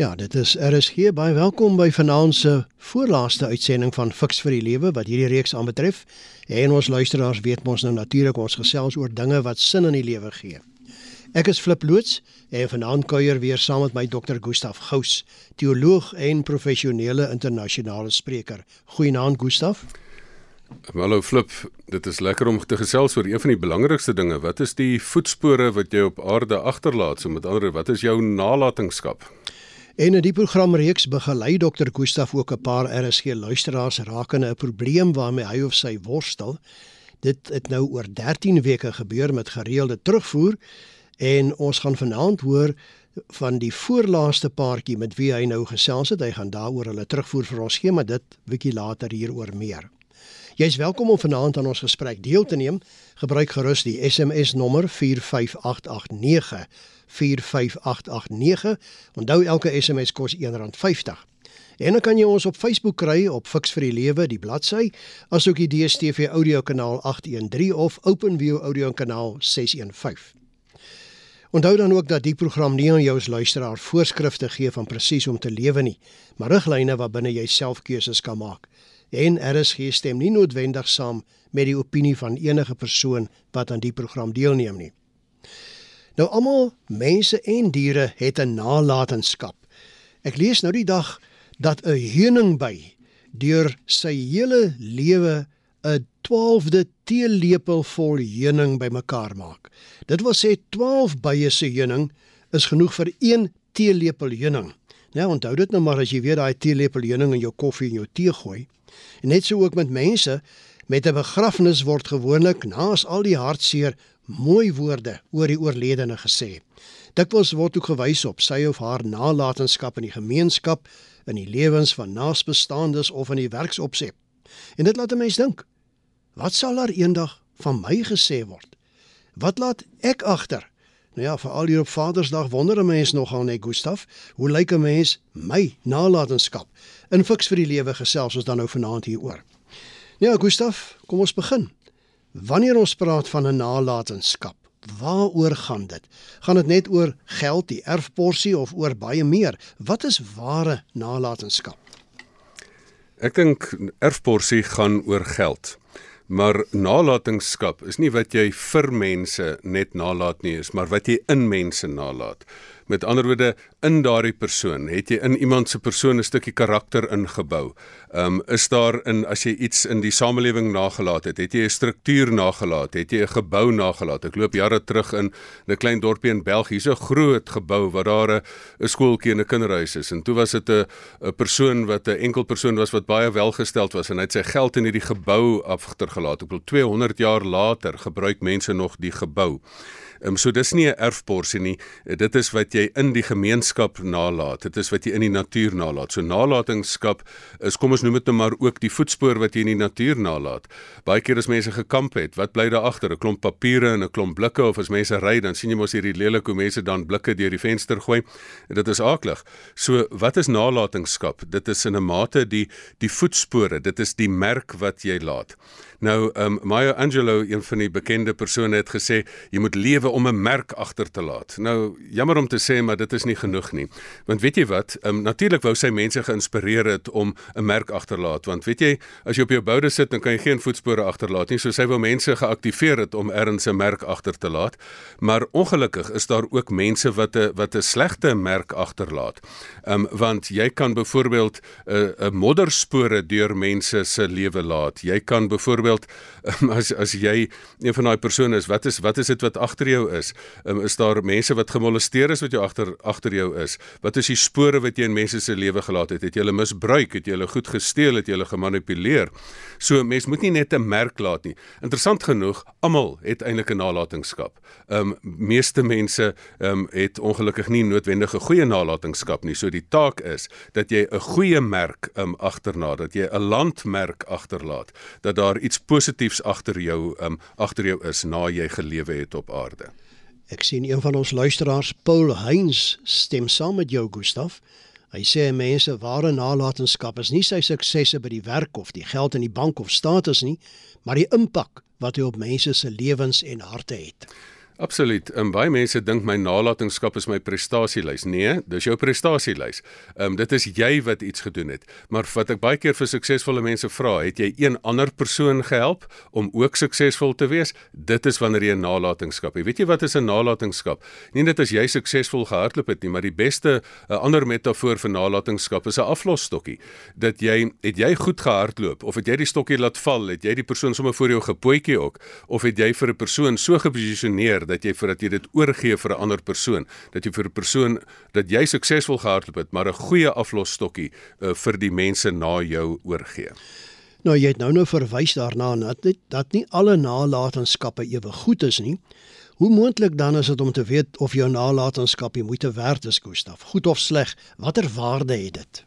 Ja, dit is RSG baie welkom by vanaand se voorlaaste uitsending van Fix vir die Lewe wat hierdie reeks aanbetref. En ons luisteraars weet mos nou natuurlik ons gesels oor dinge wat sin in die lewe gee. Ek is Flip loods en vanaand kuier weer saam met my dokter Gustaf Gous, teoloog en professionele internasionale spreker. Goeienaand Gustaf. Hallo Flip, dit is lekker om te gesels oor een van die belangrikste dinge. Wat is die voetspore wat jy op aarde agterlaat? So met ander woorde, wat is jou nalatenskap? En in die programreeks begelei Dr. Gustaf ook 'n paar RSG luisteraars rakende 'n probleem waarmee hy of sy worstel. Dit het nou oor 13 weke gebeur met gereelde terugvoer en ons gaan vanaand hoor van die voorlaaste paartjie met wie hy nou gesels het. Hy gaan daaroor hulle terugvoer vir ons gee, maar dit bietjie later hieroor meer. Jy is welkom om vanaand aan ons gesprek deel te neem. Gebruik gerus die SMS nommer 45889 45889. Onthou elke SMS kos R1.50. En dan kan jy ons op Facebook kry op Fix vir die Lewe die bladsy, asook die DStv audio kanaal 813 of OpenView audio kanaal 615. Onthou dan ook dat die program nie aan jou as luisteraar voorskrifte gee van presies hoe om te lewe nie, maar riglyne waarbinne jy self keuses kan maak. En RSG stem nie noodwendig saam met die opinie van enige persoon wat aan die program deelneem nie. Nou almal mense en diere het 'n nalatenskap. Ek lees nou die dag dat 'n heuningby deur sy hele lewe 'n 12de teelepel vol heuning bymekaar maak. Dit wil sê 12 bye se heuning is genoeg vir 1 teelepel heuning. Nou onthou dit nou maar as jy weer daai teelepel heuning in jou koffie en jou tee gooi. En net so ook met mense met 'n begrafnis word gewoonlik naas al die hartseer mooi woorde oor die oorledene gesê. Dikwels word ook gewys op sy of haar nalatenskap in die gemeenskap, in die lewens van naasbestaandes of in die werksopset. En dit laat 'n mens dink, wat sal daar eendag van my gesê word? Wat laat ek agter? Nou ja, vir al hier op Vadersdag wonder 'n mens nogal net Gustaf, hoe lyk 'n mens my nalatenskap? In fiks vir die lewe gesels ons dan nou vanaand hieroor. Nou Gustaf, kom ons begin. Wanneer ons praat van 'n nalatenskap, waaroor gaan dit? Gaan dit net oor geld, die erfporsie of oor baie meer? Wat is ware nalatenskap? Ek dink erfporsie gaan oor geld. Maar nalatenskap is nie wat jy vir mense net nalat nie, is maar wat jy in mense nalat. Met ander woorde, in daardie persoon het jy in iemand se persoon 'n stukkie karakter ingebou. Um is daar in as jy iets in die samelewing nagelaat het, het jy 'n struktuur nagelaat, het jy 'n gebou nagelaat. Ek loop jare terug in 'n klein dorpie in België, so groot gebou waar daar 'n skooltjie en 'n kinderhuis is. En toe was dit 'n 'n persoon wat 'n enkel persoon was wat baie welgesteld was en hy het sy geld in hierdie gebou agtergelaat. Ek bedoel 200 jaar later gebruik mense nog die gebou. Um, so dis nie 'n erfporsie nie. Dit is wat jy in die gemeenskap nalat. Dit is wat jy in die natuur nalat. So nalatenskap is kom ons noem dit nou maar ook die voetspoor wat jy in die natuur nalat. Baie keer as mense gekamp het, wat bly daar agter? 'n Klomp papiere en 'n klomp blikke of as mense ry, dan sien jy mos hierdie lelike hoe mense dan blikke deur die venster gooi. En dit is aaklig. So wat is nalatenskap? Dit is in 'n mate die die voetspore. Dit is die merk wat jy laat. Nou, um, Maya Angelou, een van die bekende persone het gesê jy moet lewe om 'n merk agter te laat. Nou, jammer om te sê, maar dit is nie genoeg nie. Want weet jy wat? Um, natuurlik wou sy mense geïnspireer het om 'n merk agterlaat, want weet jy, as jy op jou boude sit, dan kan jy geen voetspore agterlaat nie. So sy wou mense geaktiveer het om ergens 'n merk agter te laat. Maar ongelukkig is daar ook mense wat 'n wat 'n slegte merk agterlaat. Um, want jy kan byvoorbeeld 'n uh, 'n modderspore deur mense se lewe laat. Jy kan byvoorbeeld byvoorbeeld um, as as jy een van daai persone is, wat is wat is dit wat agter jou is? Um, is daar mense wat gemolesteer is wat jou agter agter jou is? Wat is die spore wat jy in mense se lewe gelaat het? Het jy hulle misbruik? Het jy hulle goed gesteel? Het jy hulle gemanipuleer? So mens moet nie net 'n merk laat nie. Interessant genoeg, almal het eintlik 'n nalatenskap. Ehm um, meeste mense ehm um, het ongelukkig nie noodwendig 'n goeie nalatenskap nie. So die taak is dat jy 'n goeie merk ehm um, agterna, dat jy 'n landmerk agterlaat, dat daar iets positiefs agter jou um agter jou is na jy gelewe het op aarde. Ek sien een van ons luisteraars, Paul Heinz, stem saam met jou Gustaf. Hy sê mense ware nalatenskap is nie sy suksesse by die werk of die geld in die bank of status nie, maar die impak wat hy op mense se lewens en harte het. Absoluut. En baie mense dink my nalatenskap is my prestasielys. Nee, dis jou prestasielys. Ehm um, dit is jy wat iets gedoen het. Maar wat ek baie keer vir suksesvolle mense vra, het jy een ander persoon gehelp om ook suksesvol te wees? Dit is wanneer jy 'n nalatenskap het. Weet jy wat is 'n nalatenskap? Nie net as jy suksesvol gehardloop het nie, maar die beste 'n ander metafoor vir nalatenskap is 'n aflosstokkie. Dat jy het jy goed gehardloop of het jy die stokkie laat val, het jy die persoon sommer voor jou gepootjie ook of het jy vir 'n persoon so geposisioneer dat jy voordat jy dit oorgee vir 'n ander persoon, dat jy vir 'n persoon dat jy suksesvol gehardloop het, maar 'n goeie aflosstokkie uh, vir die mense na jou oorgee. Nou jy het nou nou verwys daarna dat dit dat nie alle nalatenskappe ewe goed is nie. Hoe moontlik dan is dit om te weet of jou nalatenskap die moeite werd is, Gustaf? Goed of sleg? Watter waarde het dit?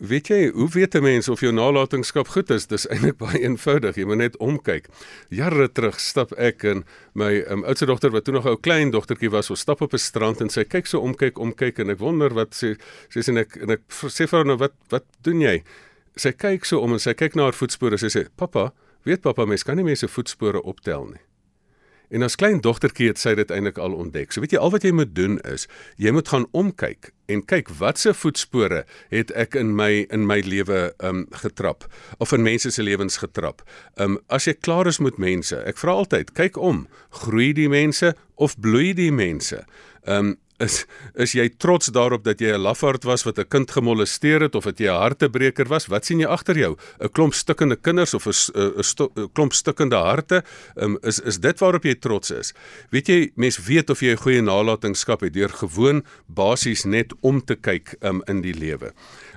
Weet jy, hoe weet 'n mens of jou nalatenskap goed is? Dis eintlik baie eenvoudig. Jy moet net omkyk. Jare terug stap ek en my um, oudste dogter wat toe nog 'n klein dogtertjie was, ons stap op 'n strand en sy kyk so omkyk, omkyk en ek wonder wat sy sy sê en ek en ek sê vir haar nou wat wat doen jy? Sy kyk so om en sy kyk na haar voetspore en sy sê: "Pappa, weet pappa, mens kan nie mense voetspore optel nie." En as klein dogtertjie het sy dit eintlik al ontdek. So weet jy al wat jy moet doen is jy moet gaan omkyk en kyk watse voetspore het ek in my in my lewe um getrap of in mense se lewens getrap. Um as jy klaar is met mense, ek vra altyd, kyk om, groei die mense of bloei die mense? Um is is jy trots daarop dat jy 'n lafaard was wat 'n kind gemolesteer het of dat jy 'n hartebreker was? Wat sien jy agter jou? 'n Klomp stikkende kinders of 'n 'n klomp stikkende harte? Um, is is dit waarop jy trots is? Weet jy, mens weet of jy 'n goeie nalatenskap het deur gewoon basies net om te kyk um, in die lewe.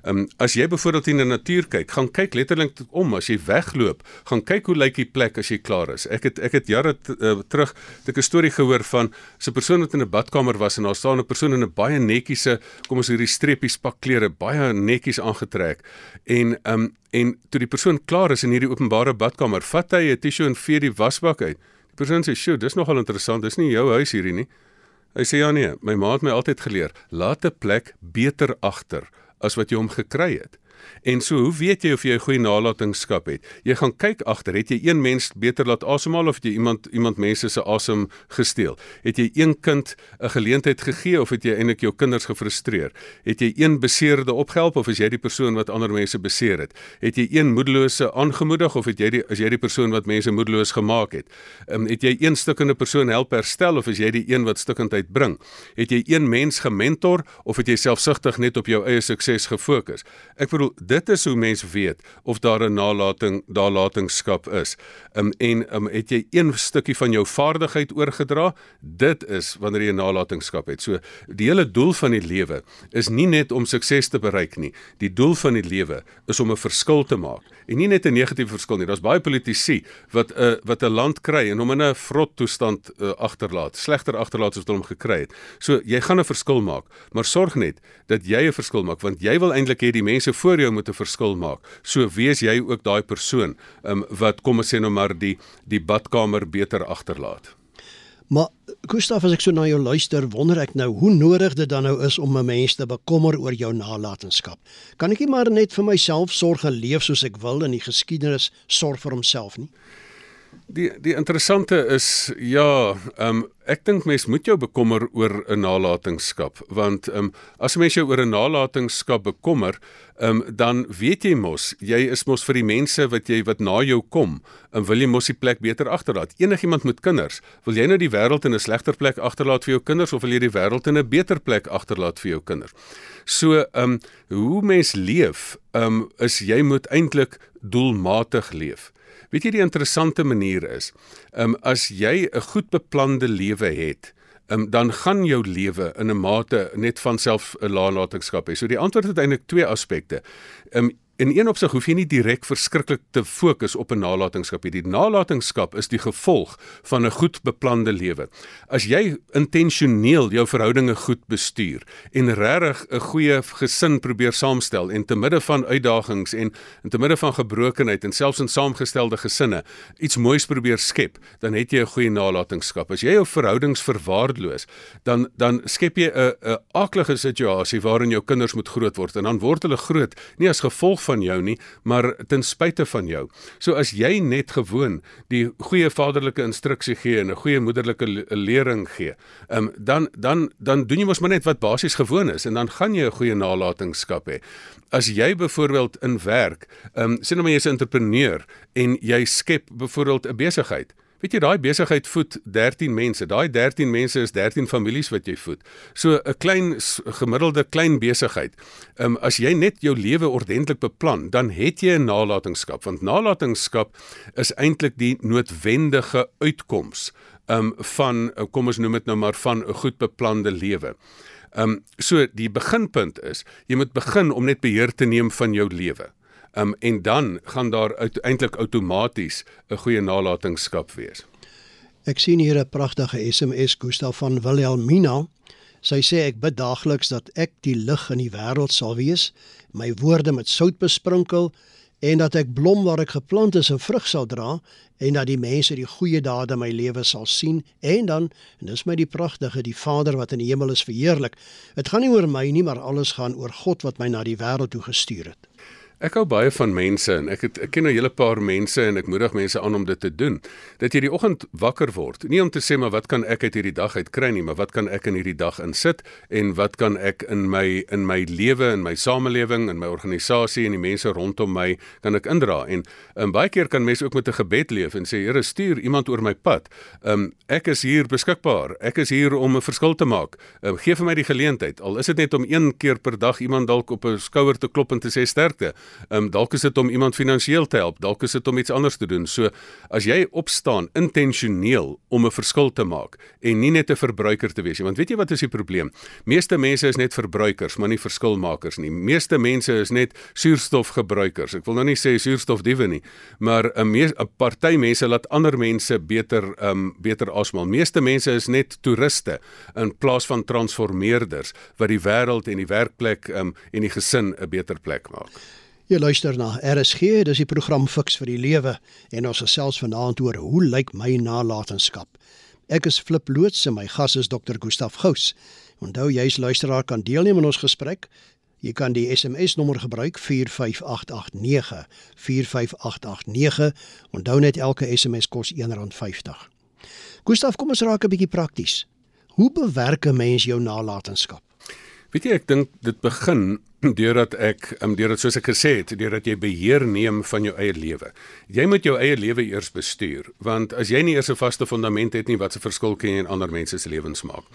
Um, as jy byvoorbeeld in die natuur kyk, gaan kyk letterlik om as jy wegloop, gaan kyk hoe lyk die plek as jy klaar is. Ek het ek het jare uh, terug 'n storie gehoor van 'n persoon wat in 'n badkamer was en daar staan 'n persoon in 'n baie netjiese, kom ons hierdie streepies pak klere, baie netjies aangetrek. En ehm um, en toe die persoon klaar is in hierdie openbare badkamer, vat hy 'n tissue en vee die wasbak uit. Die persoon sê: "Sjoe, dis nogal interessant. Dis nie jou huis hierdie nie." Hy sê: "Ja nee, my ma het my altyd geleer, laat 'n plek beter agter." as wat jy hom gekry het. En so, hoe weet jy of jy 'n goeie nalatenskap het? Jy gaan kyk agter, het jy een mens beter laat asemhaal of het jy iemand iemand mense se asem gesteel? Het jy een kind 'n geleentheid gegee of het jy eintlik jou kinders gefrustreer? Het jy een beseerde opgehelp of is jy die persoon wat ander mense beseer het? Het jy een moedelose aangemoedig of het jy die is jy die persoon wat mense moedeloos gemaak het? Um, het jy een stukkende persoon help herstel of is jy die een wat stukkendheid bring? Het jy een mens gementor of het jy selfsugtig net op jou eie sukses gefokus? Ek bedoel dit is hoe mens weet of daar 'n nalating nalatenskap is. Um, en um, het jy een stukkie van jou vaardigheid oorgedra? Dit is wanneer jy 'n nalatenskap het. So die hele doel van die lewe is nie net om sukses te bereik nie. Die doel van die lewe is om 'n verskil te maak. En nie net 'n negatiewe verskil nie. Daar's baie politici wat 'n uh, wat 'n land kry en hom in 'n vrot toestand uh, agterlaat, slegter agterlaat as wat hom gekry het. So jy gaan 'n verskil maak, maar sorg net dat jy 'n verskil maak want jy wil eintlik hê die mense voor jou moet 'n verskil maak. So wees jy ook daai persoon um, wat kom ons sê nou maar die die badkamer beter agterlaat. Maar Gustaf, as ek so na jou luister, wonder ek nou hoe nodig dit dan nou is om 'n mens te bekommer oor jou nalatenskap. Kan ek nie maar net vir myself sorg en leef soos ek wil en die geskiedenis sorg vir homself nie? Die die interessante is ja, ehm um, ek dink mens moet jou bekommer oor 'n nalatenskap want ehm um, as mens jou oor 'n nalatenskap bekommer, ehm um, dan weet jy mos, jy is mos vir die mense wat jy wat na jou kom, en wil jy mos die plek beter agterlaat. Enigiemand met kinders, wil jy nou die wêreld in 'n slegter plek agterlaat vir jou kinders of wil jy die wêreld in 'n beter plek agterlaat vir jou kinders? So ehm um, hoe mens leef, ehm um, is jy moet eintlik doelmatig leef. Weet jy die interessante manier is, ehm um, as jy 'n goed beplande lewe het, um, dan gaan jou lewe in 'n mate net van self 'n nalatenskap hê. So die antwoord het eintlik twee aspekte. Um, In een opsig hoef jy nie direk verskriklik te fokus op 'n nalatenskap nie. Die nalatenskap is die gevolg van 'n goed beplande lewe. As jy intentioneel jou verhoudinge goed bestuur en regtig 'n goeie gesin probeer saamstel en te midde van uitdagings en in te midde van gebrokenheid en selfs in saamgestelde gesinne iets moois probeer skep, dan het jy 'n goeie nalatenskap. As jy jou verhoudings verwaarloos, dan dan skep jy 'n 'n aaklige situasie waarin jou kinders moet groot word en dan word hulle groot nie as gevolg van van jou nie, maar ten spyte van jou. So as jy net gewoon die goeie vaderlike instruksie gee en 'n goeie moederlike lering gee, um, dan dan dan doen jy mos maar net wat basies gewoon is en dan gaan jy 'n goeie nalatenskap hê. As jy byvoorbeeld in werk, um, sê nou maar jy's 'n entrepreneur en jy skep byvoorbeeld 'n besigheid Weet jy daai besigheid voed 13 mense. Daai 13 mense is 13 families wat jy voed. So 'n klein gemiddelde klein besigheid. Ehm um, as jy net jou lewe ordentlik beplan, dan het jy 'n nalatenskap want nalatenskap is eintlik die noodwendige uitkoms ehm um, van kom ons noem dit nou maar van 'n goed beplande lewe. Ehm um, so die beginpunt is jy moet begin om net beheer te neem van jou lewe. Um, en dan gaan daar eintlik outomaties 'n goeie nalatenskap wees. Ek sien hier 'n pragtige SMS Gustaf van Wilhelmina. Sy sê ek bid daagliks dat ek die lig in die wêreld sal wees, my woorde met sout besprinkel en dat ek blom waar ek geplant is en vrug sal dra en dat die mense die goeie dade in my lewe sal sien en dan en dis my die pragtige die Vader wat in die hemel is verheerlik. Dit gaan nie oor my nie, maar alles gaan oor God wat my na die wêreld toe gestuur het. Ek hou baie van mense en ek het ek ken 'n hele paar mense en ek moedig mense aan om dit te doen. Dat jy die oggend wakker word, nie om te sê maar wat kan ek uit hierdie dag uit kry nie, maar wat kan ek in hierdie dag insit en wat kan ek in my in my lewe en my samelewing en my organisasie en die mense rondom my kan ek indra en um, baie keer kan mense ook met 'n gebed leef en sê Here stuur iemand oor my pad. Um, ek is hier beskikbaar. Ek is hier om 'n verskil te maak. Um, gee vir my die geleentheid. Al is dit net om een keer per dag iemand dalk op 'n skouer te klop en te sê sterkte. Ehm um, dalk is dit om iemand finansiëel te help, dalk is dit om iets anders te doen. So as jy opstaan intentioneel om 'n verskil te maak en nie net 'n verbruiker te wees nie, want weet jy wat is die probleem? Meeste mense is net verbruikers, maar nie verskilmakers nie. Meeste mense is net suurstofgebruikers. Ek wil nou nie sê suurstofdiewe nie, maar 'n 'n party mense laat ander mense beter ehm um, beter asemhaal. Meeste mense is net toeriste in plaas van transformeerders wat die wêreld en die werkplek ehm um, en die gesin 'n beter plek maak. Jy luister na RSG, dis die program Fix vir die Lewe en ons gesels vanaand oor hoe lyk my nalatenskap. Ek is Flip Loots en my gas is Dr. Gustaf Gous. Onthou jy's luisteraar kan deelneem aan ons gesprek. Jy kan die SMS nommer gebruik 45889 45889. Onthou net elke SMS kos R1.50. Gustaf, kom ons raak 'n bietjie prakties. Hoe bewerk 'n mens jou nalatenskap? Weet jy, ek dink dit begin deurdat ek um, deurdat soos ek gesê het, deurdat jy beheer neem van jou eie lewe. Jy moet jou eie lewe eers bestuur, want as jy nie eers 'n vaste fondament het nie, wat se verskil kan jy in ander mense se lewens maak?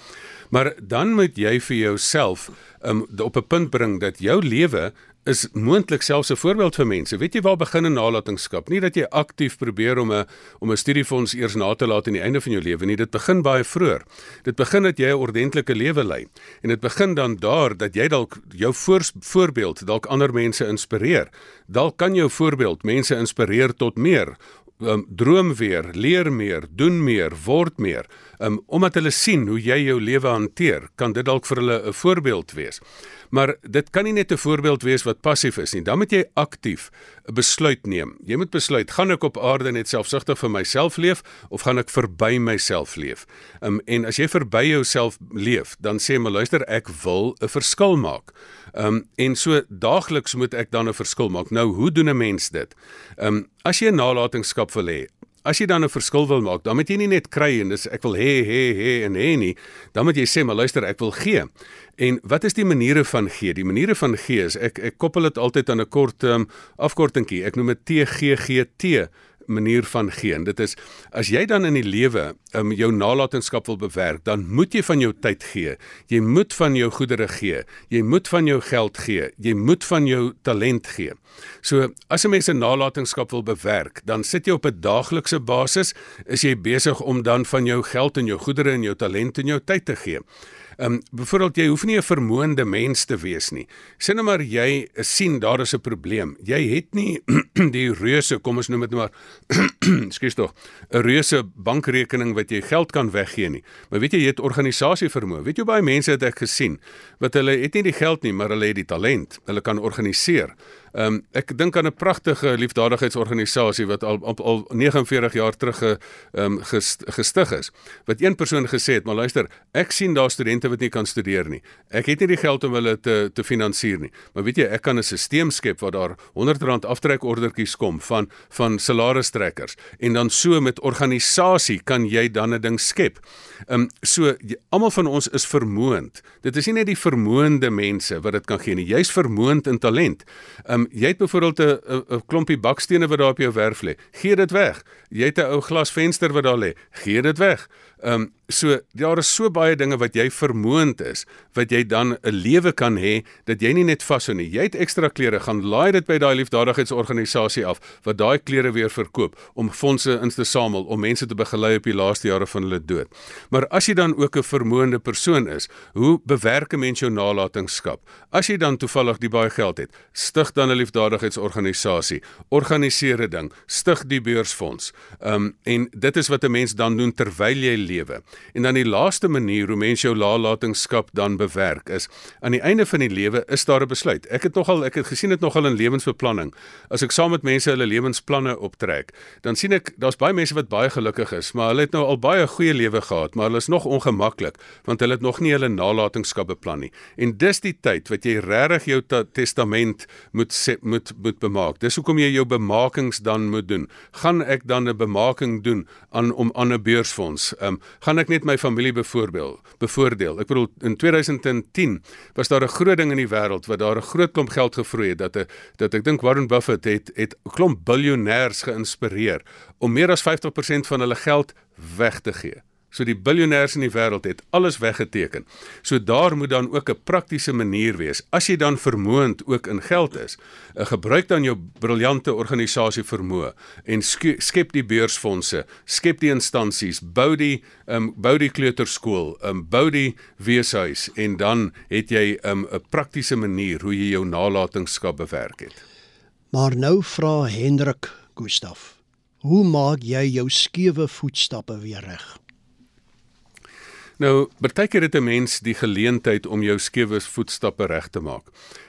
Maar dan moet jy vir jouself um, op 'n punt bring dat jou lewe is moontlik selfs 'n voorbeeld vir mense. Weet jy waar begin 'n nalatenskap? Nie dat jy aktief probeer om 'n om 'n studiefonds eers na te laat aan die einde van jou lewe nie. Dit begin baie vroeër. Dit begin dat jy 'n ordentlike lewe lei. En dit begin dan daar dat jy dalk jou voor, voorbeeld dalk ander mense inspireer. Dalk kan jou voorbeeld mense inspireer tot meer um, droom weer, leer meer, doen meer, word meer. Um, omdat hulle sien hoe jy jou lewe hanteer, kan dit dalk vir hulle 'n voorbeeld wees. Maar dit kan nie net 'n voorbeeld wees wat passief is nie. Dan moet jy aktief 'n besluit neem. Jy moet besluit, gaan ek op aarde net selfsugtig vir myself leef of gaan ek verby myself leef? Um, en as jy verby jouself leef, dan sê my luister, ek wil 'n verskil maak. Um, en so daagliks moet ek dan 'n verskil maak. Nou, hoe doen 'n mens dit? Um, as jy 'n nalatenskap wil hê, As jy dan 'n verskil wil maak, dan moet jy nie net kry en dis ek wil hê hê hê en hê nie. Dan moet jy sê, maar luister, ek wil gee. En wat is die maniere van gee? Die maniere van gee is ek ek koppel dit altyd aan 'n kort um, afkortingkie. Ek noem dit TGGT manier van gee. En dit is as jy dan in die lewe um, jou nalatenskap wil bewerk, dan moet jy van jou tyd gee. Jy moet van jou goedere gee. Jy moet van jou geld gee. Jy moet van jou talent gee. So as 'n mens 'n nalatenskap wil bewerk, dan sit jy op 'n daaglikse basis, is jy besig om dan van jou geld en jou goedere en jou talent en jou tyd te gee. Ehm um, byvoorbeeld jy hoef nie 'n vermoënde mens te wees nie. Sien nou maar jy sien daar is 'n probleem. Jy het nie die reuse, kom ons noem dit nou maar, skus tog, 'n reuse bankrekening wat jy geld kan weggee nie. Maar weet jy jy het organisasie vermoë. Weet jy baie mense het ek gesien wat hulle het nie die geld nie, maar hulle het die talent. Hulle kan organiseer. Ehm um, ek dink aan 'n pragtige liefdadigheidsorganisasie wat al al, al 49 jaar terug ge, um, gestig is. Wat een persoon gesê het, maar luister, ek sien daar studente wat nie kan studeer nie. Ek het nie die geld om hulle te te finansier nie. Maar weet jy, ek kan 'n stelsel skep waar daar R100 aftrekordertjies kom van van salaristrekkers en dan so met organisasie kan jy dan 'n ding skep. Ehm um, so almal van ons is vermoond. Dit is nie net die vermoënde mense wat dit kan gee nie. Jy's vermoond in talent. Ehm um, jy het byvoorbeeld 'n klompie bakstene wat daar op jou werf lê. Gee dit weg. Jy het 'n ou glasvenster wat daar lê. Gee dit weg. Ehm um, so daar is so baie dinge wat jy vermoond is wat jy dan 'n lewe kan hê dat jy nie net vashou nie. Jy het ekstra klere, gaan laai dit by daai liefdadigheidsorganisasie af wat daai klere weer verkoop om fondse in te samel om mense te begelei op die laaste jare van hulle dood. Maar as jy dan ook 'n vermoënde persoon is, hoe bewerk 'n mens jou nalatenskap? As jy dan toevallig die baie geld het, stig dan 'n liefdadigheidsorganisasie, organiseer 'n ding, stig die beursfonds. Ehm um, en dit is wat 'n mens dan doen terwyl jy lewe. En dan die laaste manier hoe mens jou nalatenskap dan bewerk is aan die einde van die lewe is daar 'n besluit. Ek het nogal ek het gesien dit nogal in lewensbeplanning. As ek saam met mense hulle lewensplanne optrek, dan sien ek daar's baie mense wat baie gelukkig is, maar hulle het nou al baie goeie lewe gehad, maar hulle is nog ongemaklik want hulle het nog nie hulle nalatenskap beplan nie. En dis die tyd wat jy regtig jou testament moet set, moet moet bemaak. Dis hoekom jy jou bemakings dan moet doen. Gaan ek dan 'n bemaking doen aan om aan 'n beursfonds? Ehm um, gaan ek net my familie bevoordeel. Bevoordeel. Ek bedoel in 2010 was daar 'n groot ding in die wêreld wat daar 'n groot klomp geld gevroei het dat 'n dat ek dink Warren Buffett het het 'n klomp biljoenêers geïnspireer om meer as 50% van hulle geld weg te gee. So die biljoenêers in die wêreld het alles weggeteken. So daar moet dan ook 'n praktiese manier wees. As jy dan vermoond ook in geld is, uh, gebruik dan jou briljante organisasie vermoë en skep die beursfondse, skep die instansies, bou die um, bou die kleuterskool, um, bou die weeshuis en dan het jy um, 'n um, praktiese manier hoe jy jou nalatenskap bewerk het. Maar nou vra Hendrik Gustaf, hoe maak jy jou skewe voetstappe weer reg? Nou, baie keer het 'n mens die geleentheid om jou skewe voetstappe reg te maak.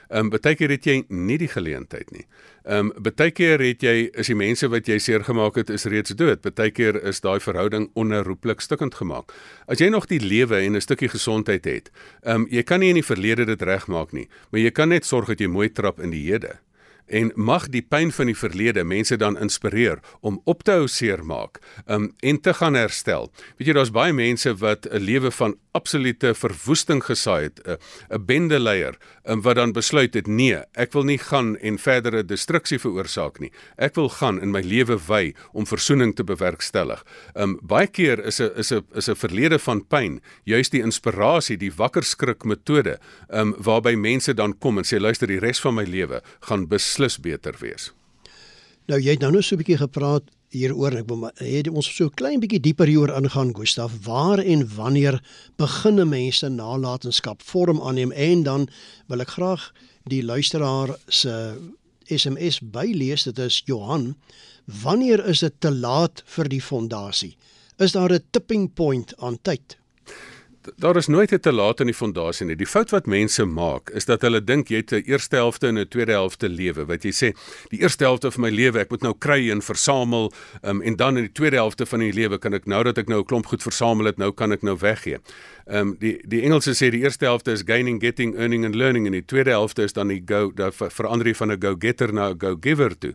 Ehm um, baie keer het jy nie die geleentheid nie. Ehm um, baie keer het jy is die mense wat jy seer gemaak het is reeds dood. Baie keer is daai verhouding onherroepelik stukkend gemaak. As jy nog die lewe en 'n stukkie gesondheid het, ehm um, jy kan nie in die verlede dit regmaak nie, maar jy kan net sorg dat jy mooi trap in die hede en mag die pyn van die verlede mense dan inspireer om op te hou seermaak um, en te gaan herstel. Weet jy daar's baie mense wat 'n lewe van absolute verwoesting gesaai het, 'n 'n bendeleier um, wat dan besluit het nee, ek wil nie gaan en verdere destruksie veroorsaak nie. Ek wil gaan in my lewe wy om verzoening te bewerkstellig. Um baie keer is 'n is 'n is 'n verlede van pyn, juist die inspirasie, die wakker skrik metode, um waarby mense dan kom en sê luister, die res van my lewe gaan beslis beslis beter wees. Nou jy het nou net so 'n bietjie gepraat hieroor ek wil het ons so klein bietjie dieper hieroor ingaan Gustaf. Waar en wanneer beginne mense nalatenskap vorm aanneem? En dan wil ek graag die luisteraar se SMS bylees dit is Johan wanneer is dit te laat vir die fondasie? Is daar 'n tipping point aan tyd daar is nooit te laat in die fondasie nie. Die fout wat mense maak is dat hulle dink jy het 'n eerste helfte en 'n tweede helfte lewe. Wat jy sê, die eerste helfte van my lewe, ek moet nou kry en versamel, um, en dan in die tweede helfte van die lewe kan ek nou dat ek nou 'n klomp goed versamel het, nou kan ek nou weggee. Ehm um, die die Engelse sê die eerste helfte is gaining, getting, earning and learning en die tweede helfte is dan die go, die verander jy van 'n go-getter na 'n go-giver toe.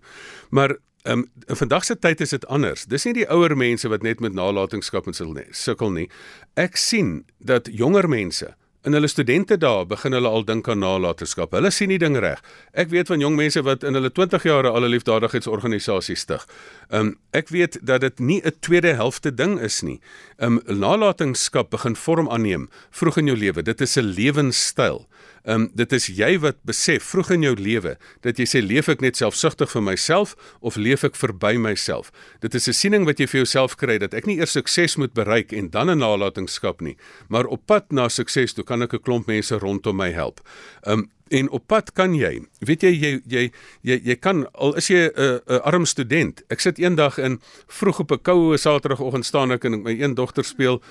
Maar Ehm um, vandag se tyd is dit anders. Dis nie die ouer mense wat net met nalatenskap en sukkel nie. Ek sien dat jonger mense in hulle studente dae begin hulle al dink aan nalatenskap. Hulle sien die ding reg. Ek weet van jong mense wat in hulle 20 jare al 'n liefdadigheidsorganisasie stig. Ehm um, ek weet dat dit nie 'n tweede helfte ding is nie. Ehm um, nalatenskap begin vorm aanneem vroeg in jou lewe. Dit is 'n lewenstyl. Ehm um, dit is jy wat besef vroeg in jou lewe dat jy sê leef ek net selfsugtig vir myself of leef ek verby myself. Dit is 'n siening wat jy vir jouself kry dat ek nie eers sukses moet bereik en dan 'n nalatenskap nie, maar op pad na sukses toe kan ek 'n klomp mense rondom my help. Ehm um, en op pad kan jy weet jy jy jy jy, jy kan al is jy 'n uh, 'n uh, arm student ek sit eendag in vroeg op 'n koue saterdagoggend staan ek en my een dogter speel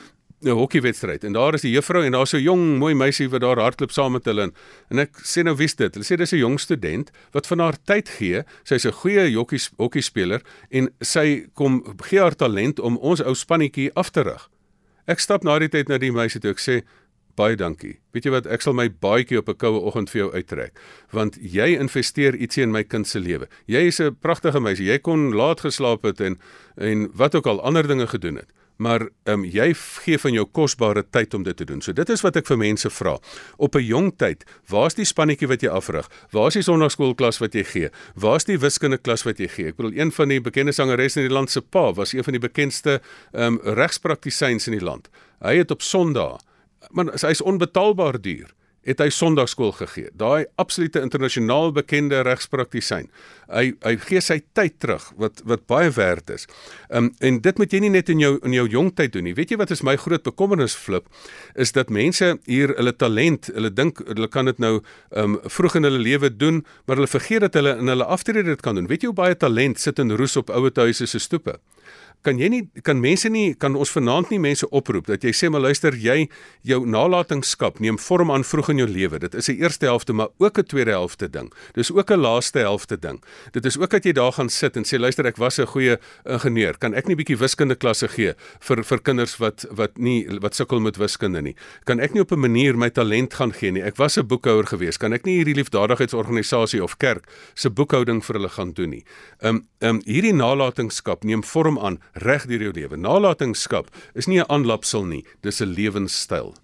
'n hokkiewedstryd en daar is die juffrou en daar's so 'n jong mooi meisie wat daar hardloop saam met hulle en, ek sê nou wie's dit? Hulle sê dis 'n jong student wat van haar tyd gee. Sy's 'n goeie hokkie hokkiespeler en sy kom gee haar talent om ons ou spannetjie af te rig. Ek stap na die tyd na die meisie toe ek sê baie dankie. Weet jy wat, ek sal my baadjie op 'n koue oggend vir jou uittrek, want jy investeer ietsie in my kind se lewe. Jy is 'n pragtige meisie. Jy kon laat geslaap het en en wat ook al ander dinge gedoen het. Maar ehm um, jy gee van jou kosbare tyd om dit te doen. So dit is wat ek vir mense vra. Op 'n jong tyd, waar's die spannetjie wat jy afrig? Waar's die sonnaarskoolklas wat jy gee? Waar's die wiskunde klas wat jy gee? Ek bedoel een van die bekende sangeres in die land se pa was een van die bekendste ehm um, regspraktisyns in die land. Hy het op Sondae maar hy's onbetaalbaar duur het hy Sondagskool gegee. Daai absolute internasionaal bekende regspraktisyn. Hy hy gee sy tyd terug wat wat baie werd is. Um en dit moet jy nie net in jou in jou jong tyd doen nie. Weet jy wat is my groot bekommernis flip is dat mense hier hulle talent, hulle dink hulle kan dit nou um vroeg in hulle lewe doen, maar hulle vergeet dat hulle in hulle aftrede dit kan doen. Weet jy hoe baie talent sit in roes op ouer huise se stoepe? Kan jy nie kan mense nie kan ons vanaand nie mense oproep dat jy sê maar luister jy jou nalatenskap neem vorm aan vroeg in jou lewe. Dit is 'n eerste helfte maar ook 'n tweede helfte ding. Dis ook 'n laaste helfte ding. Dit is ook dat jy daar gaan sit en sê luister ek was 'n goeie ingenieur. Kan ek nie bietjie wiskunde klasse gee vir vir kinders wat wat nie wat sukkel met wiskunde nie? Kan ek nie op 'n manier my talent gaan gee nie? Ek was 'n boekhouer gewees. Kan ek nie hierdie liefdadigheidsorganisasie of kerk se boekhouding vir hulle gaan doen nie? Um um hierdie nalatenskap neem vorm aan reg deur jou lewe. Nalatenskap is nie 'n aanlapsel nie, dis 'n lewenstyl.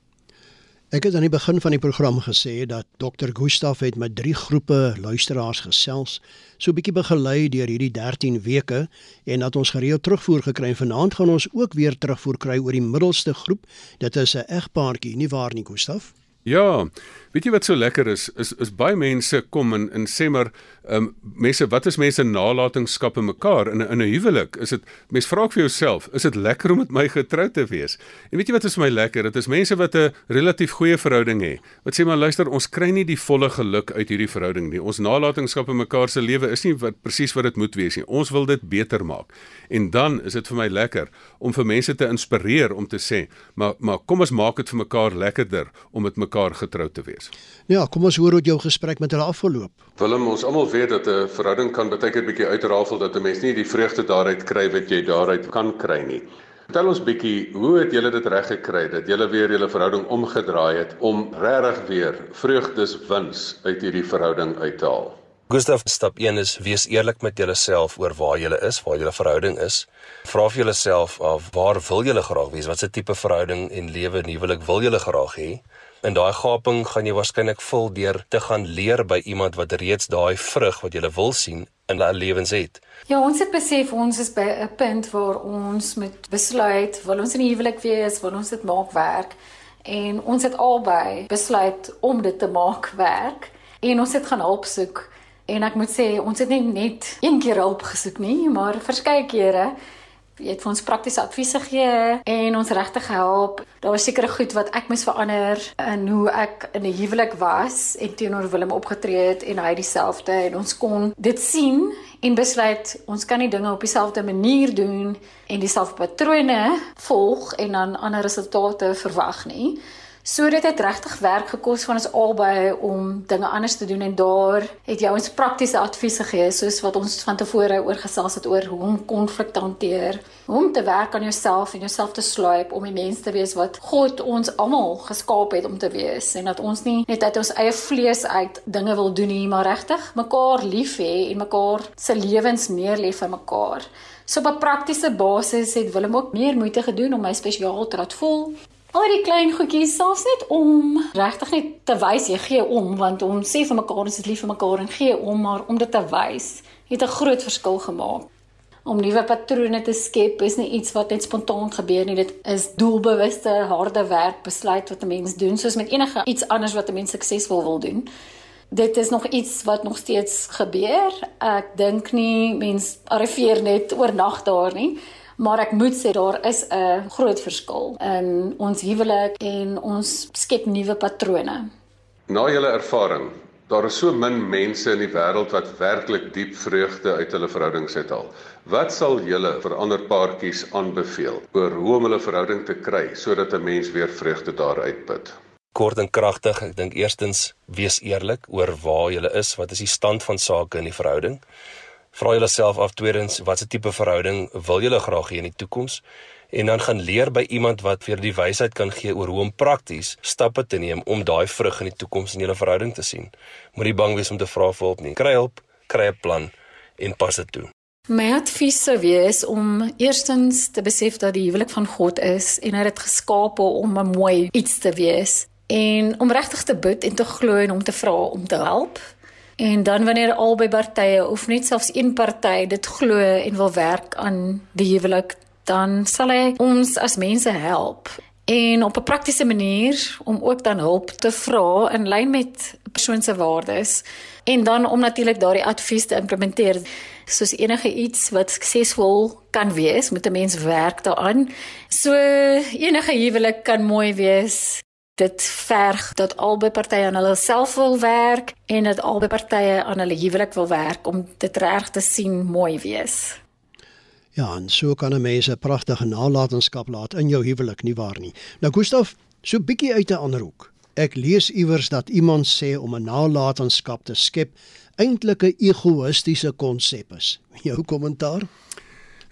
Ek het aan die begin van die program gesê dat Dr. Gustaf het met drie groepe luisteraars gesels, so 'n bietjie begelei deur hierdie 13 weke en dat ons gereeld terugvoer gekry en vanaand gaan ons ook weer terugvoer kry oor die middelste groep. Dit is 'n egpaartjie, nie waar nie, Gustaf? Ja, weet jy wat so lekker is? Is is baie mense kom en en sê maar ehm um, mense wat is mense nalatenskap in mekaar in 'n in 'n huwelik? Is dit mens vra ek vir jouself, is dit lekker om met my getroud te wees? En weet jy wat is vir my lekker? Dit is mense wat 'n relatief goeie verhouding het. Wat sê maar luister, ons kry nie die volle geluk uit hierdie verhouding nie. Ons nalatenskap in mekaar se lewe is nie wat presies wat dit moet wees nie. Ons wil dit beter maak. En dan is dit vir my lekker om vir mense te inspireer om te sê, maar maar kom ons maak dit vir mekaar lekkerder om met mekaar getroud te wees. Ja, kom ons hoor hoe jou gesprek met hulle afgeloop. Willem, ons almal weet dat 'n verhouding kan baie keer bietjie uitrafel dat 'n mens nie die vreugde daaruit kry wat jy daaruit kan kry nie. Vertel ons bietjie, hoe het julle dit reg gekry dat julle weer julle verhouding omgedraai het om regtig weer vreugdes wins uit hierdie verhouding uit te haal? Gustav, stap 1 is wees eerlik met jouself oor waar jy is, waar jou verhouding is. Vra vir jouself af waar wil jy graag wees? Watse tipe verhouding en lewe en huwelik wil jy graag hê? In daai gaping gaan jy waarskynlik vul deur te gaan leer by iemand wat reeds daai vrug wat jy wil sien in hulle lewens het. Ja, ons het besef ons is by 'n punt waar ons moet besluit, wil ons in die huwelik wees, wil ons dit maak werk? En ons het albei besluit om dit te maak werk en ons het gaan hulp soek. En ek moet sê, ons het nie net een keer hulp gesoek nie, maar verskeie kere jy het vir ons praktiese adviese gegee en ons regtig gehelp. Daar was sekere goed wat ek moes verander in hoe ek in 'n huwelik was en teenoor Willem opgetree het en hy dieselfde en ons kon dit sien en besluit ons kan nie dinge op dieselfde manier doen en dieselfde patrone volg en dan ander resultate verwag nie. So dit het regtig werk gekos van ons albei om dinge anders te doen en daar het jy ons praktiese adviese gegee soos wat ons van tevore oor gesels het oor hoe om konflik te hanteer, hoe om te werk aan jouself en jouself te sluip om die mens te wees wat God ons almal geskaap het om te wees en dat ons nie net uit ons eie vlees uit dinge wil doen nie, maar regtig mekaar lief hê en mekaar se lewens neerlê vir mekaar. So op 'n praktiese basis het Willem ook meer moeite gedoen om my spesiaal te laat voel Al die klein goedjies selfs net om regtig net te wys jy gee om want ons sê vir mekaar ons is lief vir mekaar en gee om maar om dit te wys het 'n groot verskil gemaak. Om nuwe patrone te skep is nie iets wat net spontaan gebeur nie. Dit is doelbewuste, harde werk, besluit wat 'n mens doen soos met enige iets anders wat 'n mens suksesvol wil doen. Dit is nog iets wat nog steeds gebeur. Ek dink nie mens arriveer net oornag daar nie maar ek moet sê daar is 'n groot verskil in ons huwelik en ons skep nuwe patrone. Na julle ervaring, Daar is so min mense in die wêreld wat werklik diep vreugde uit hulle verhoudings uithaal. Wat sal julle vir ander paartjies aanbeveel oor hoe om hulle verhouding te kry sodat 'n mens weer vreugde daaruit put? Kort en kragtig, ek dink eerstens wees eerlik oor waar jy is, wat is die stand van sake in die verhouding? Vra jouself af tweedens, watse tipe verhouding wil jy graag hê in die toekoms? en dan gaan leer by iemand wat vir die wysheid kan gee oor hoe om prakties stappe te neem om daai vrug in die toekoms in julle verhouding te sien. Moenie bang wees om te vra vir hulp nie. Kry hulp, kry 'n plan en pas dit toe. My advies sou wees om eerstens te besef dat die huwelik van God is en hy het dit geskaap om 'n mooi iets te wees en om regtig te bid en te glo en om te vra om te help. En dan wanneer albei partye of net selfs een party dit glo en wil werk aan die huwelik, dan sal hy ons as mense help. En op 'n praktiese manier om ook dan hulp te vra in lyn met persoon se waardes. En dan om natuurlik daardie advies te implementeer soos enige iets wat suksesvol kan wees moet 'n mens werk daaraan. So enige huwelik kan mooi wees dit verg dat albei partye aan hulle self wil werk en dat albei partye aan hulle huwelik wil werk om dit reg te sien mooi wees Ja, en so kan 'n mens 'n pragtige nalatenskap laat in jou huwelik, nie waar nie? Nou Gustaf, so bietjie uit 'n ander hoek. Ek lees iewers dat iemand sê om 'n nalatenskap te skep eintlik 'n egoïstiese konsep is. Jou kommentaar?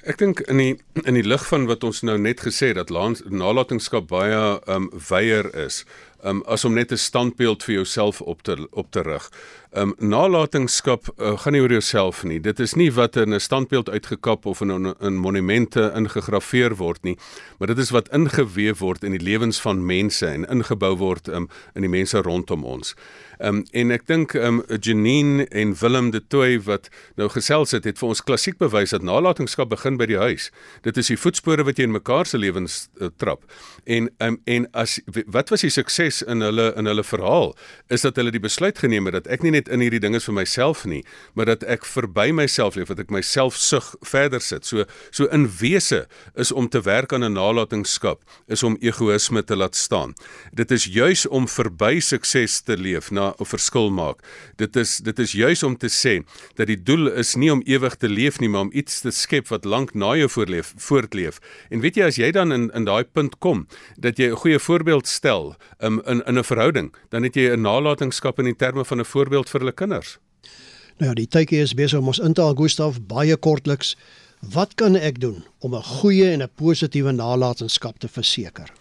Ek dink in die in die lig van wat ons nou net gesê dat nalatenskap baie ehm um, weier is, um, as om net 'n standbeeld vir jouself op te op te rig. Um nalatenskap uh, gaan nie oor jouself nie. Dit is nie wat in 'n standbeeld uitgekap of in 'n monumente ingegrafieer word nie, maar dit is wat ingeweef word in die lewens van mense en ingebou word um, in die mense rondom ons. Um en ek dink um Janine en Willem de Tooy wat nou gesels het, het vir ons klassiek bewys dat nalatenskap begin by die huis. Dit is die voetspore wat jy in mekaar se lewens uh, trap. En um en as wat was die sukses in hulle in hulle verhaal is dat hulle die besluit geneem het dat ek nie net in hierdie dinge vir myself nie, maar dat ek verby myself leef, dat ek myself sug verder sit. So so in wese is om te werk aan 'n nalatenskap is om egoïsme te laat staan. Dit is juis om verby sukses te leef na 'n verskil maak. Dit is dit is juis om te sê dat die doel is nie om ewig te leef nie, maar om iets te skep wat lank na jou voorleef voortleef. En weet jy as jy dan in in daai punt kom dat jy 'n goeie voorbeeld stel, um, in in 'n verhouding, dan het jy 'n nalatenskap in die terme van 'n voorbeeld vir hulle kinders. Nou ja, die tydjie is besig om ons in te haal Gustaf baie kortliks. Wat kan ek doen om 'n goeie en 'n positiewe nalatenskap te verseker?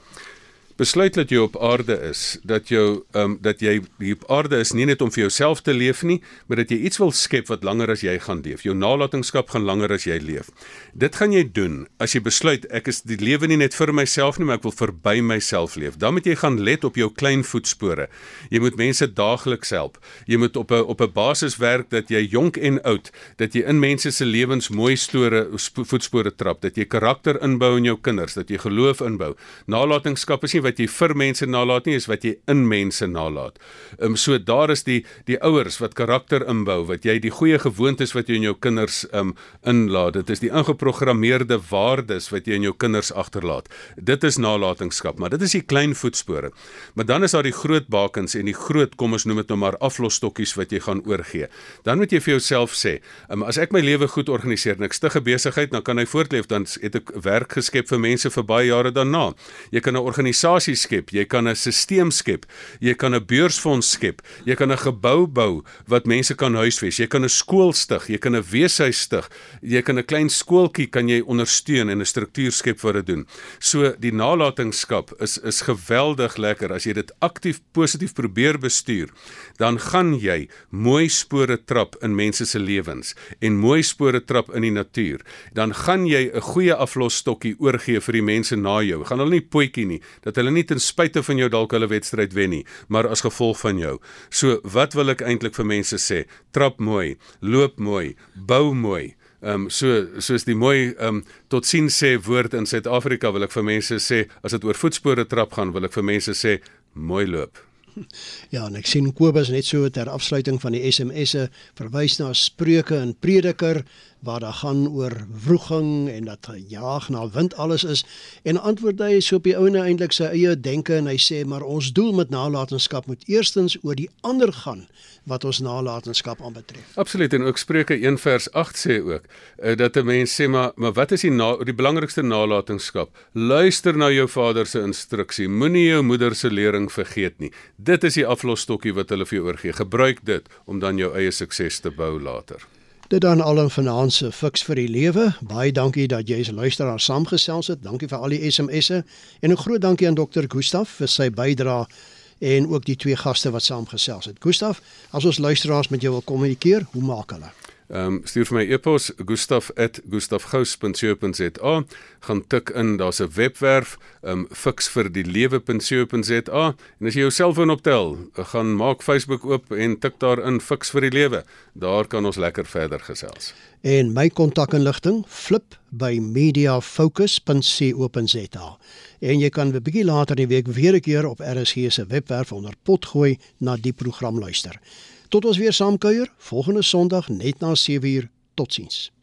Besluit dat jy op aarde is, dat jou ehm um, dat jy hier op aarde is nie net om vir jouself te leef nie, maar dat jy iets wil skep wat langer as jy gaan leef. Jou nalatenskap gaan langer as jy leef. Dit gaan jy doen as jy besluit ek is die lewe nie net vir myself nie, maar ek wil verby myself leef. Dan moet jy gaan let op jou klein voetspore. Jy moet mense daagliks help. Jy moet op 'n op 'n basis werk dat jy jonk en oud, dat jy in mense se lewens mooi store voetspore trap, dat jy karakter inbou in jou kinders, dat jy geloof inbou. Nalatenskap is nie wat jy vir mense nalat nie, is wat jy in mense nalat. Ehm um, so daar is die die ouers wat karakter inbou, wat jy die goeie gewoontes wat jy in jou kinders ehm um, inlaat. Dit is die ingeprogrammeerde waardes wat jy in jou kinders agterlaat. Dit is nalatenskap, maar dit is die klein voetspore. Maar dan is daar die groot bakens en die groot kom ons noem dit nou maar aflosstokkies wat jy gaan oorgee. Dan moet jy vir jouself sê, um, as ek my lewe goed organiseer en ek stig 'n besigheid, dan kan hy voortleef, dan het ek werk geskep vir mense vir baie jare daarna. Jy kan 'n organisasie organisasie skep, jy kan 'n stelsel skep, jy kan 'n beursfonds skep, jy kan 'n gebou bou wat mense kan huisves, jy kan 'n skool stig, jy kan 'n weeshuis stig, jy kan 'n klein skooltjie kan jy ondersteun en 'n struktuur skep vir dit doen. So die nalatenskap is is geweldig lekker. As jy dit aktief positief probeer bestuur, dan gaan jy mooi spore trap in mense se lewens en mooi spore trap in die natuur. Dan gaan jy 'n goeie aflosstokkie oorgee vir die mense na jou. Gaan hulle nie potjie nie dat hulle hulle nie ten spyte van jou dalk hulle wedstryd wen nie, maar as gevolg van jou. So wat wil ek eintlik vir mense sê? Trap mooi, loop mooi, bou mooi. Ehm um, so soos die mooi ehm um, tot sien sê woord in Suid-Afrika wil ek vir mense sê as dit oor voetspore trap gaan wil ek vir mense sê mooi loop. Ja, en ek sien Kobus net so ter afsluiting van die SMS'e verwys na Spreuke en Prediker waar daar gaan oor wroging en dat jaag na wind alles is en antwoord hy so op die ouene eintlik sy eie denke en hy sê maar ons doel met nalatenskap moet eerstens oor die ander gaan wat ons nalatenskap aanbetref. Absoluut en ook Spreuke 1 vers 8 sê ook uh, dat 'n mens sê maar maar wat is die na, die belangrikste nalatenskap? Luister na jou vader se instruksie. Moenie jou moeder se lering vergeet nie. Dit is die aflosstokkie wat hulle vir jou oorgee. Gebruik dit om dan jou eie sukses te bou later. Dit dan al 'n finansie fiks vir die lewe. Baie dankie dat jy as luisteraar saamgesels het. Dankie vir al die SMS'e en 'n groot dankie aan Dr. Gustaf vir sy bydrae en ook die twee gaste wat saamgesels het. Gustaf, as ons luisteraars met jou wil kommunikeer, hoe maak hulle? Ehm um, stuur vir my e-pos gustaf@gustafgous.co.za gaan tik in daar's 'n webwerf ehm um, fix vir die lewe.co.za en as jy jou selfoon optel gaan maak Facebook oop en tik daar in fix vir die lewe. Daar kan ons lekker verder gesels. En my kontakinligting flip by mediafocus.co.za en jy kan 'n bietjie later die week weer 'n keer op RSG se webwerf onder pot gooi na die program luister Tot ons weer saamkuier volgende Sondag net na 7uur. Totsiens.